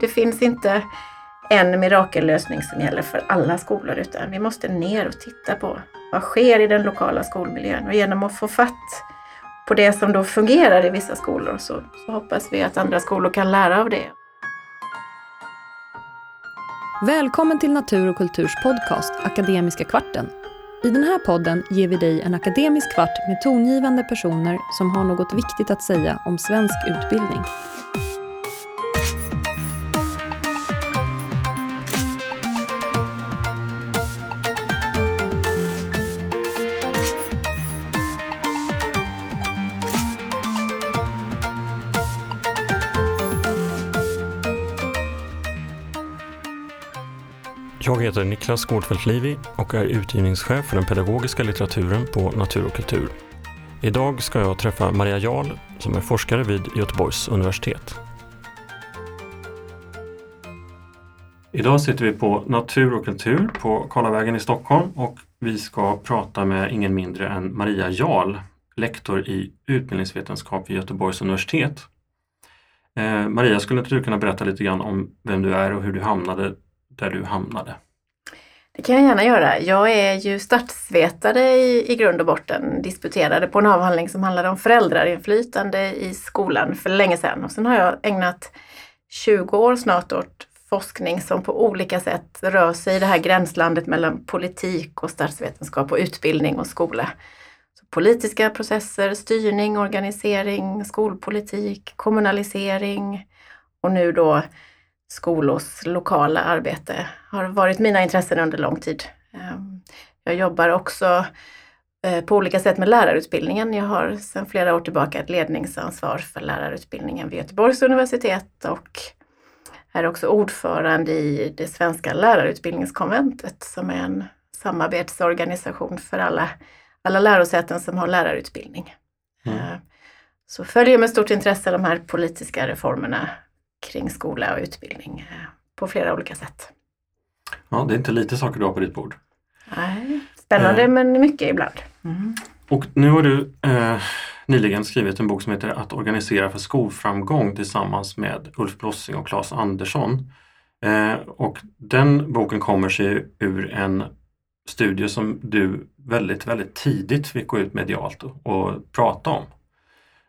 det finns inte en mirakellösning som gäller för alla skolor utan vi måste ner och titta på vad sker i den lokala skolmiljön och genom att få fatt på det som då fungerar i vissa skolor så, så hoppas vi att andra skolor kan lära av det. Välkommen till Natur och kulturs podcast Akademiska kvarten. I den här podden ger vi dig en akademisk kvart med tongivande personer som har något viktigt att säga om svensk utbildning. Jag heter Niklas Gårdfeldt Livi och är utgivningschef för den pedagogiska litteraturen på Natur och kultur. Idag ska jag träffa Maria Jarl som är forskare vid Göteborgs universitet. Idag sitter vi på Natur och kultur på Karlavägen i Stockholm och vi ska prata med ingen mindre än Maria Jarl, lektor i utbildningsvetenskap vid Göteborgs universitet. Eh, Maria, skulle inte du kunna berätta lite grann om vem du är och hur du hamnade där du hamnade? Det kan jag gärna göra. Jag är ju statsvetare i, i grund och botten, disputerade på en avhandling som handlade om föräldrarinflytande i skolan för länge sedan. Och sen har jag ägnat 20 år snart åt forskning som på olika sätt rör sig i det här gränslandet mellan politik och statsvetenskap och utbildning och skola. Så politiska processer, styrning, organisering, skolpolitik, kommunalisering och nu då skolors lokala arbete har varit mina intressen under lång tid. Ehm, jag jobbar också eh, på olika sätt med lärarutbildningen. Jag har sedan flera år tillbaka ett ledningsansvar för lärarutbildningen vid Göteborgs universitet och är också ordförande i det svenska lärarutbildningskonventet som är en samarbetsorganisation för alla, alla lärosäten som har lärarutbildning. Mm. Ehm, så följer med stort intresse de här politiska reformerna kring skola och utbildning eh, på flera olika sätt. Ja, det är inte lite saker du har på ditt bord. Nej, spännande eh. men mycket ibland. Mm. Och nu har du eh, nyligen skrivit en bok som heter Att organisera för skolframgång tillsammans med Ulf Blossing och Claes Andersson. Eh, och den boken kommer sig ur en studie som du väldigt, väldigt tidigt fick gå ut medialt och, och prata om.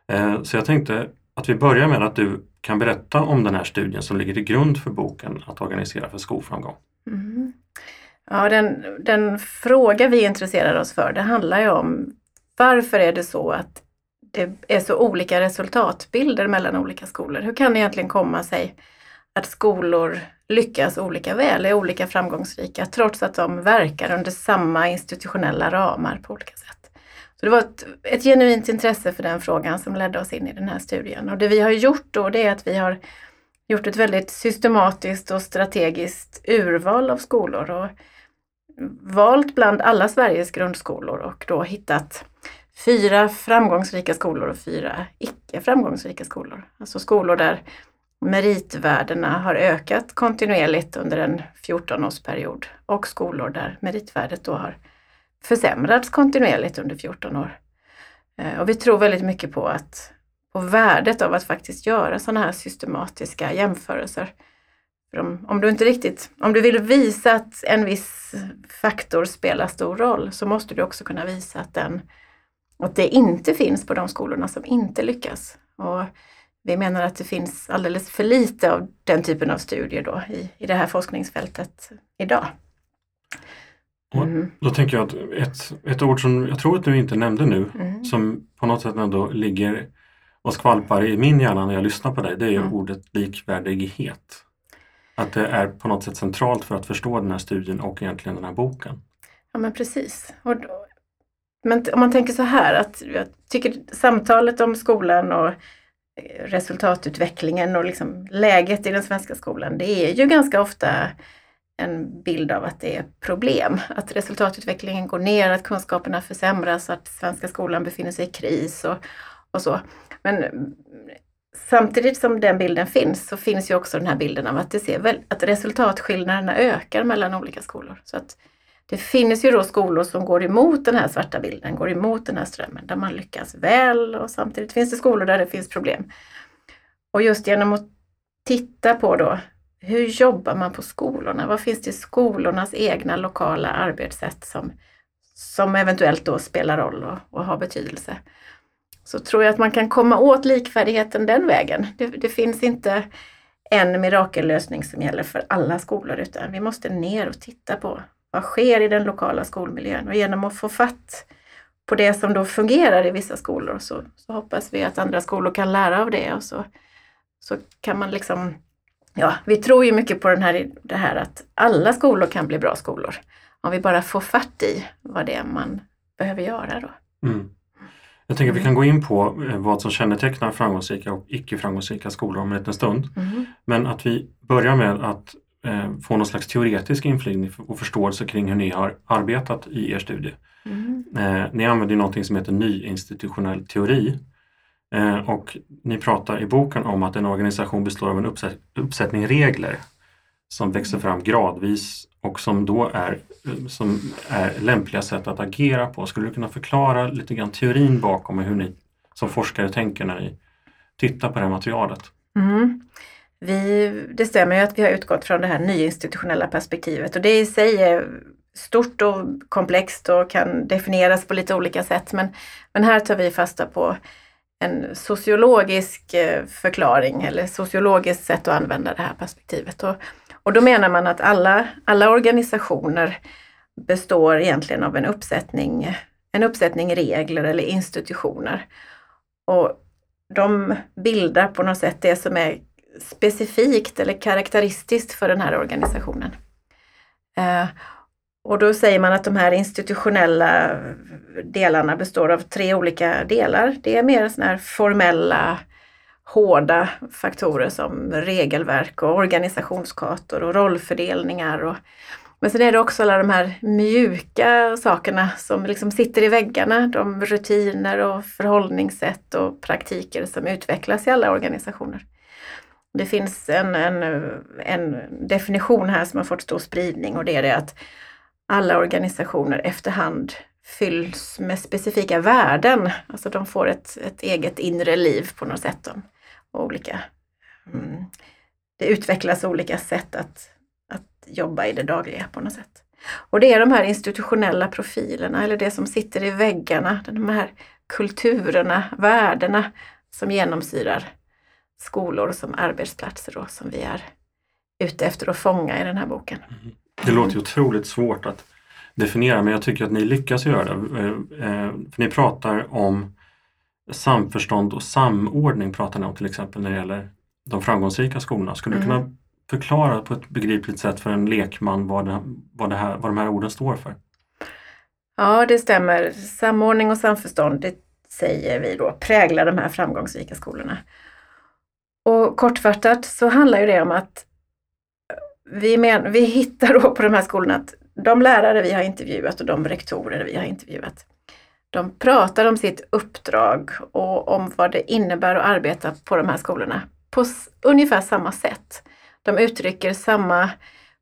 Eh, så jag tänkte att vi börjar med att du kan berätta om den här studien som ligger till grund för boken Att organisera för skolframgång. Mm. Ja, den, den fråga vi intresserar oss för, det handlar ju om varför är det så att det är så olika resultatbilder mellan olika skolor? Hur kan det egentligen komma sig att skolor lyckas olika väl, är olika framgångsrika trots att de verkar under samma institutionella ramar på olika sätt? Så det var ett, ett genuint intresse för den frågan som ledde oss in i den här studien. Och det vi har gjort då det är att vi har gjort ett väldigt systematiskt och strategiskt urval av skolor och valt bland alla Sveriges grundskolor och då hittat fyra framgångsrika skolor och fyra icke framgångsrika skolor. Alltså skolor där meritvärdena har ökat kontinuerligt under en 14-årsperiod och skolor där meritvärdet då har försämrats kontinuerligt under 14 år. Eh, och vi tror väldigt mycket på, att, på värdet av att faktiskt göra sådana här systematiska jämförelser. Om, om, du inte riktigt, om du vill visa att en viss faktor spelar stor roll så måste du också kunna visa att, den, att det inte finns på de skolorna som inte lyckas. Och vi menar att det finns alldeles för lite av den typen av studier då i, i det här forskningsfältet idag. Mm. Då tänker jag att ett, ett ord som jag tror att du inte nämnde nu, mm. som på något sätt ändå ligger och skvalpar i min hjärna när jag lyssnar på dig, det är mm. ordet likvärdighet. Att det är på något sätt centralt för att förstå den här studien och egentligen den här boken. Ja men precis. Och då, men om man tänker så här att jag tycker samtalet om skolan och eh, resultatutvecklingen och liksom läget i den svenska skolan, det är ju ganska ofta en bild av att det är problem. Att resultatutvecklingen går ner, att kunskaperna försämras, att svenska skolan befinner sig i kris och, och så. Men samtidigt som den bilden finns så finns ju också den här bilden av att, det ser väl, att resultatskillnaderna ökar mellan olika skolor. Så att det finns ju då skolor som går emot den här svarta bilden, går emot den här strömmen, där man lyckas väl och samtidigt finns det skolor där det finns problem. Och just genom att titta på då hur jobbar man på skolorna? Vad finns det i skolornas egna lokala arbetssätt som, som eventuellt då spelar roll och, och har betydelse? Så tror jag att man kan komma åt likvärdigheten den vägen. Det, det finns inte en mirakellösning som gäller för alla skolor utan vi måste ner och titta på vad sker i den lokala skolmiljön och genom att få fatt på det som då fungerar i vissa skolor så, så hoppas vi att andra skolor kan lära av det och så, så kan man liksom Ja, vi tror ju mycket på den här, det här att alla skolor kan bli bra skolor. Om vi bara får fatt i vad det är man behöver göra då. Mm. Jag tänker att vi mm. kan gå in på eh, vad som kännetecknar framgångsrika och icke framgångsrika skolor om en liten stund. Mm. Men att vi börjar med att eh, få någon slags teoretisk inflygning och förståelse kring hur ni har arbetat i er studie. Mm. Eh, ni använder någonting som heter nyinstitutionell teori. Eh, och ni pratar i boken om att en organisation består av en uppsätt, uppsättning regler som växer fram gradvis och som då är, som är lämpliga sätt att agera på. Skulle du kunna förklara lite grann teorin bakom hur ni som forskare tänker när ni tittar på det här materialet? Mm. Vi, det stämmer ju att vi har utgått från det här nyinstitutionella perspektivet och det i sig är stort och komplext och kan definieras på lite olika sätt. Men, men här tar vi fasta på en sociologisk eh, förklaring eller sociologiskt sätt att använda det här perspektivet. Och, och då menar man att alla, alla organisationer består egentligen av en uppsättning, en uppsättning regler eller institutioner. Och de bildar på något sätt det som är specifikt eller karaktäristiskt för den här organisationen. Eh, och då säger man att de här institutionella delarna består av tre olika delar. Det är mer sådana här formella, hårda faktorer som regelverk och organisationskartor och rollfördelningar. Och, men sen är det också alla de här mjuka sakerna som liksom sitter i väggarna. De rutiner och förhållningssätt och praktiker som utvecklas i alla organisationer. Det finns en, en, en definition här som har fått stor spridning och det är det att alla organisationer efterhand fylls med specifika värden. Alltså de får ett, ett eget inre liv på något sätt. Och olika, mm, det utvecklas olika sätt att, att jobba i det dagliga på något sätt. Och det är de här institutionella profilerna eller det som sitter i väggarna, de här kulturerna, värdena som genomsyrar skolor som arbetsplatser då, som vi är ute efter att fånga i den här boken. Mm. Det låter ju otroligt svårt att definiera men jag tycker att ni lyckas göra det. Eh, eh, för ni pratar om samförstånd och samordning pratar ni om till exempel när det gäller de framgångsrika skolorna. Skulle mm. du kunna förklara på ett begripligt sätt för en lekman vad, det, vad, det här, vad de här orden står för? Ja, det stämmer. Samordning och samförstånd, det säger vi då, präglar de här framgångsrika skolorna. Och kortfattat så handlar det om att vi, men, vi hittar då på de här skolorna att de lärare vi har intervjuat och de rektorer vi har intervjuat, de pratar om sitt uppdrag och om vad det innebär att arbeta på de här skolorna på ungefär samma sätt. De uttrycker samma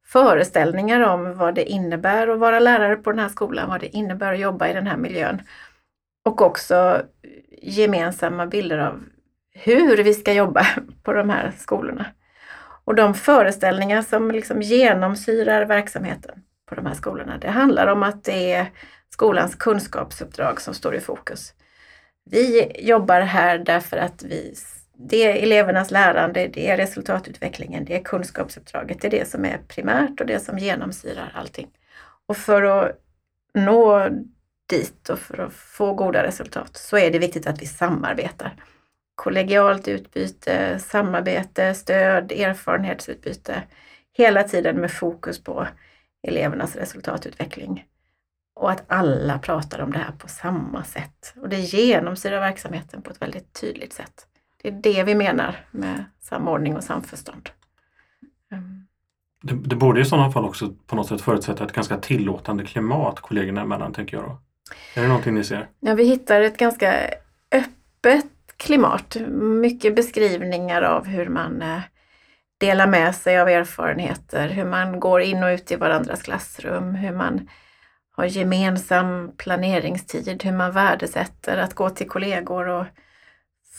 föreställningar om vad det innebär att vara lärare på den här skolan, vad det innebär att jobba i den här miljön. Och också gemensamma bilder av hur vi ska jobba på de här skolorna. Och de föreställningar som liksom genomsyrar verksamheten på de här skolorna, det handlar om att det är skolans kunskapsuppdrag som står i fokus. Vi jobbar här därför att vi, det är elevernas lärande, det är resultatutvecklingen, det är kunskapsuppdraget, det är det som är primärt och det som genomsyrar allting. Och för att nå dit och för att få goda resultat så är det viktigt att vi samarbetar kollegialt utbyte, samarbete, stöd, erfarenhetsutbyte. Hela tiden med fokus på elevernas resultatutveckling. Och att alla pratar om det här på samma sätt. Och det genomsyrar verksamheten på ett väldigt tydligt sätt. Det är det vi menar med samordning och samförstånd. Mm. Det, det borde i sådana fall också på något sätt förutsätta ett ganska tillåtande klimat kollegorna emellan, tänker jag. Då. Är det någonting ni ser? Ja, vi hittar ett ganska öppet klimat. Mycket beskrivningar av hur man eh, delar med sig av erfarenheter, hur man går in och ut i varandras klassrum, hur man har gemensam planeringstid, hur man värdesätter att gå till kollegor och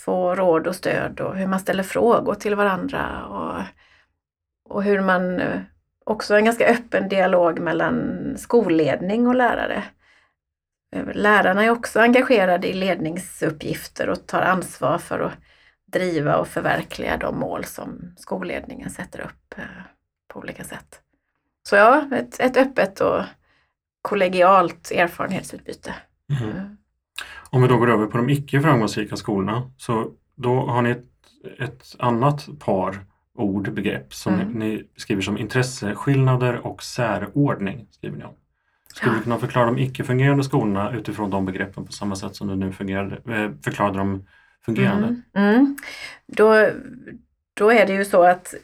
få råd och stöd och hur man ställer frågor till varandra och, och hur man också också en ganska öppen dialog mellan skolledning och lärare. Lärarna är också engagerade i ledningsuppgifter och tar ansvar för att driva och förverkliga de mål som skolledningen sätter upp på olika sätt. Så ja, ett, ett öppet och kollegialt erfarenhetsutbyte. Mm. Mm. Om vi då går över på de icke framgångsrika skolorna så då har ni ett, ett annat par ord, begrepp som mm. ni skriver som intresseskillnader och särordning. skriver ni om. Skulle du kunna förklara de icke-fungerande skolorna utifrån de begreppen på samma sätt som du nu fungerade, eh, förklarade de fungerande? Mm. Mm. Då, då är det ju så att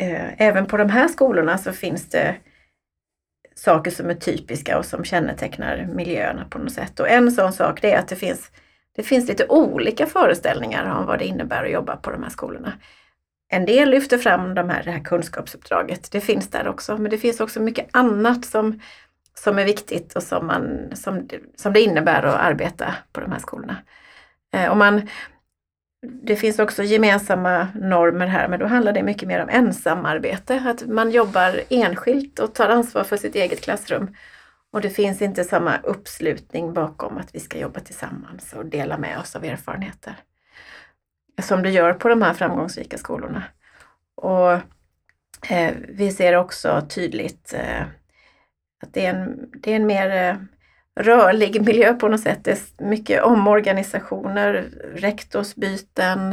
eh, även på de här skolorna så finns det saker som är typiska och som kännetecknar miljöerna på något sätt. Och en sån sak det är att det finns, det finns lite olika föreställningar om vad det innebär att jobba på de här skolorna. En del lyfter fram de här, det här kunskapsuppdraget, det finns där också, men det finns också mycket annat som, som är viktigt och som, man, som, som det innebär att arbeta på de här skolorna. Eh, och man, det finns också gemensamma normer här, men då handlar det mycket mer om ensamarbete. Att man jobbar enskilt och tar ansvar för sitt eget klassrum. Och det finns inte samma uppslutning bakom att vi ska jobba tillsammans och dela med oss av erfarenheter. Som det gör på de här framgångsrika skolorna. Och eh, Vi ser också tydligt eh, att det är en, det är en mer eh, rörlig miljö på något sätt. Det är mycket omorganisationer, rektorsbyten,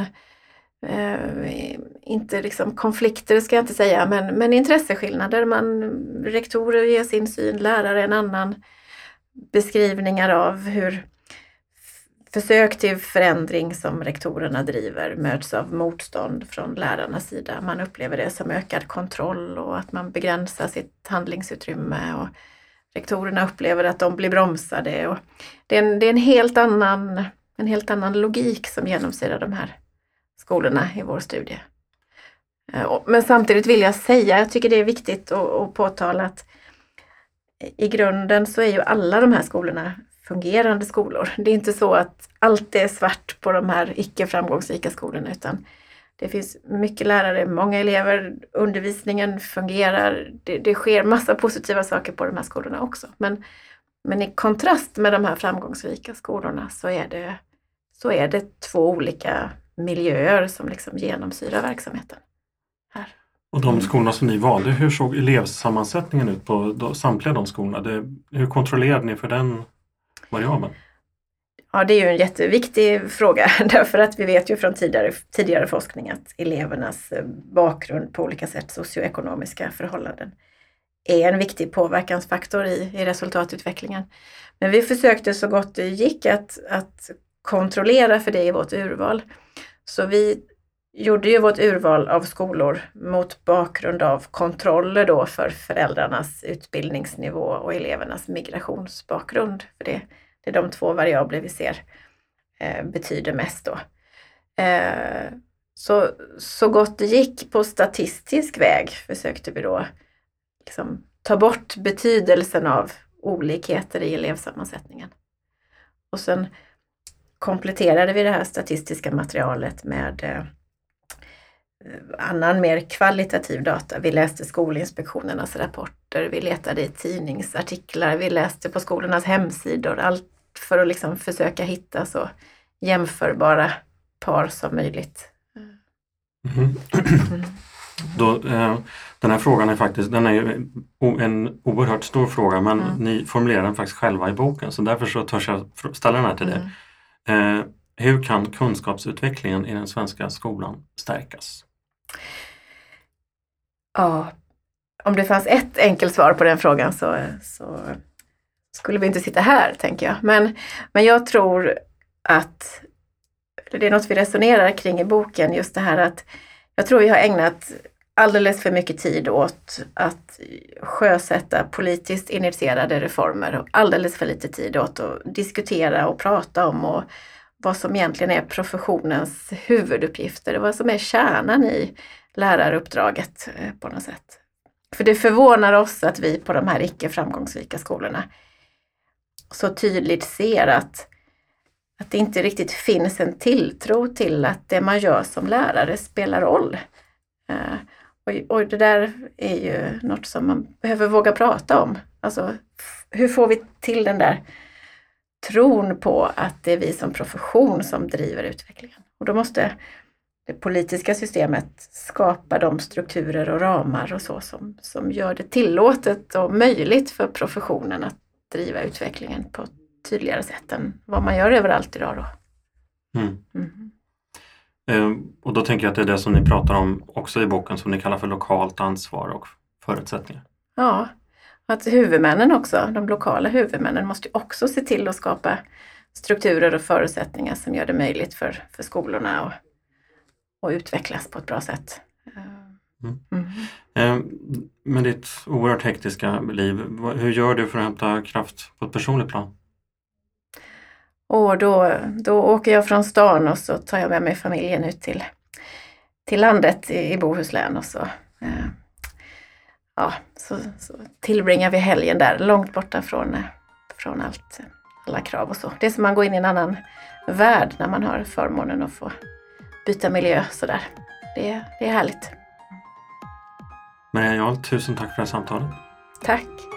eh, inte liksom konflikter ska jag inte säga, men, men intresseskillnader. Man, rektorer ger sin syn, lärare en annan. Beskrivningar av hur försök till förändring som rektorerna driver möts av motstånd från lärarnas sida. Man upplever det som ökad kontroll och att man begränsar sitt handlingsutrymme. Och, rektorerna upplever att de blir bromsade. Och det, är en, det är en, helt annan, en helt annan logik som genomsyrar de här skolorna i vår studie. Eh, men samtidigt vill jag säga, jag tycker det är viktigt att, att påtala att i grunden så är ju alla de här skolorna fungerande skolor. Det är inte så att allt är svart på de här icke framgångsrika skolorna utan det finns mycket lärare, många elever, undervisningen fungerar. Det, det sker massa positiva saker på de här skolorna också. Men, men i kontrast med de här framgångsrika skolorna så är det, så är det två olika miljöer som liksom genomsyrar verksamheten. Här. Och de skolorna som ni valde, hur såg elevsammansättningen ut på samtliga de skolorna? Det, hur kontrollerade ni för den variabeln? Ja, det är ju en jätteviktig fråga därför att vi vet ju från tidigare, tidigare forskning att elevernas eh, bakgrund på olika sätt, socioekonomiska förhållanden, är en viktig påverkansfaktor i, i resultatutvecklingen. Men vi försökte så gott det gick att, att kontrollera för det i vårt urval. Så vi gjorde ju vårt urval av skolor mot bakgrund av kontroller då för föräldrarnas utbildningsnivå och elevernas migrationsbakgrund. För det det är de två variabler vi ser eh, betyder mest då. Eh, så, så gott det gick på statistisk väg försökte vi då liksom, ta bort betydelsen av olikheter i elevsammansättningen. Och sen kompletterade vi det här statistiska materialet med eh, annan mer kvalitativ data. Vi läste Skolinspektionernas rapporter, vi letade i tidningsartiklar, vi läste på skolornas hemsidor. Allt för att liksom försöka hitta så jämförbara par som möjligt. Mm. Mm. Då, eh, den här frågan är faktiskt den är en oerhört stor fråga men mm. ni formulerar den faktiskt själva i boken så därför så törs jag ställa den här till dig. Mm. Eh, hur kan kunskapsutvecklingen i den svenska skolan stärkas? Ja, om det fanns ett enkelt svar på den frågan så, så skulle vi inte sitta här, tänker jag. Men, men jag tror att, det är något vi resonerar kring i boken, just det här att jag tror vi har ägnat alldeles för mycket tid åt att sjösätta politiskt initierade reformer och alldeles för lite tid åt att diskutera och prata om och vad som egentligen är professionens huvuduppgifter och vad som är kärnan i läraruppdraget eh, på något sätt. För det förvånar oss att vi på de här icke framgångsrika skolorna så tydligt ser att, att det inte riktigt finns en tilltro till att det man gör som lärare spelar roll. Eh, och, och det där är ju något som man behöver våga prata om. Alltså, hur får vi till den där tron på att det är vi som profession som driver utvecklingen? Och då måste det politiska systemet skapa de strukturer och ramar och så som, som gör det tillåtet och möjligt för professionen att driva utvecklingen på ett tydligare sätt än vad man gör överallt idag. Då. Mm. Mm. Och då tänker jag att det är det som ni pratar om också i boken som ni kallar för lokalt ansvar och förutsättningar. Ja, att huvudmännen också, de lokala huvudmännen måste också se till att skapa strukturer och förutsättningar som gör det möjligt för, för skolorna att, att utvecklas på ett bra sätt. Mm. Mm. Eh, med ditt oerhört hektiska liv, hur gör du för att hämta kraft på ett personligt plan? Och då, då åker jag från stan och så tar jag med mig familjen ut till, till landet i, i Bohuslän och så, eh, ja, så, så, tillbringar vi helgen där, långt borta från, från allt, alla krav och så. Det är som man går in i en annan värld när man har förmånen att få byta miljö sådär. Det, det är härligt. Maria Jarl, tusen tack för det här samtalet. Tack.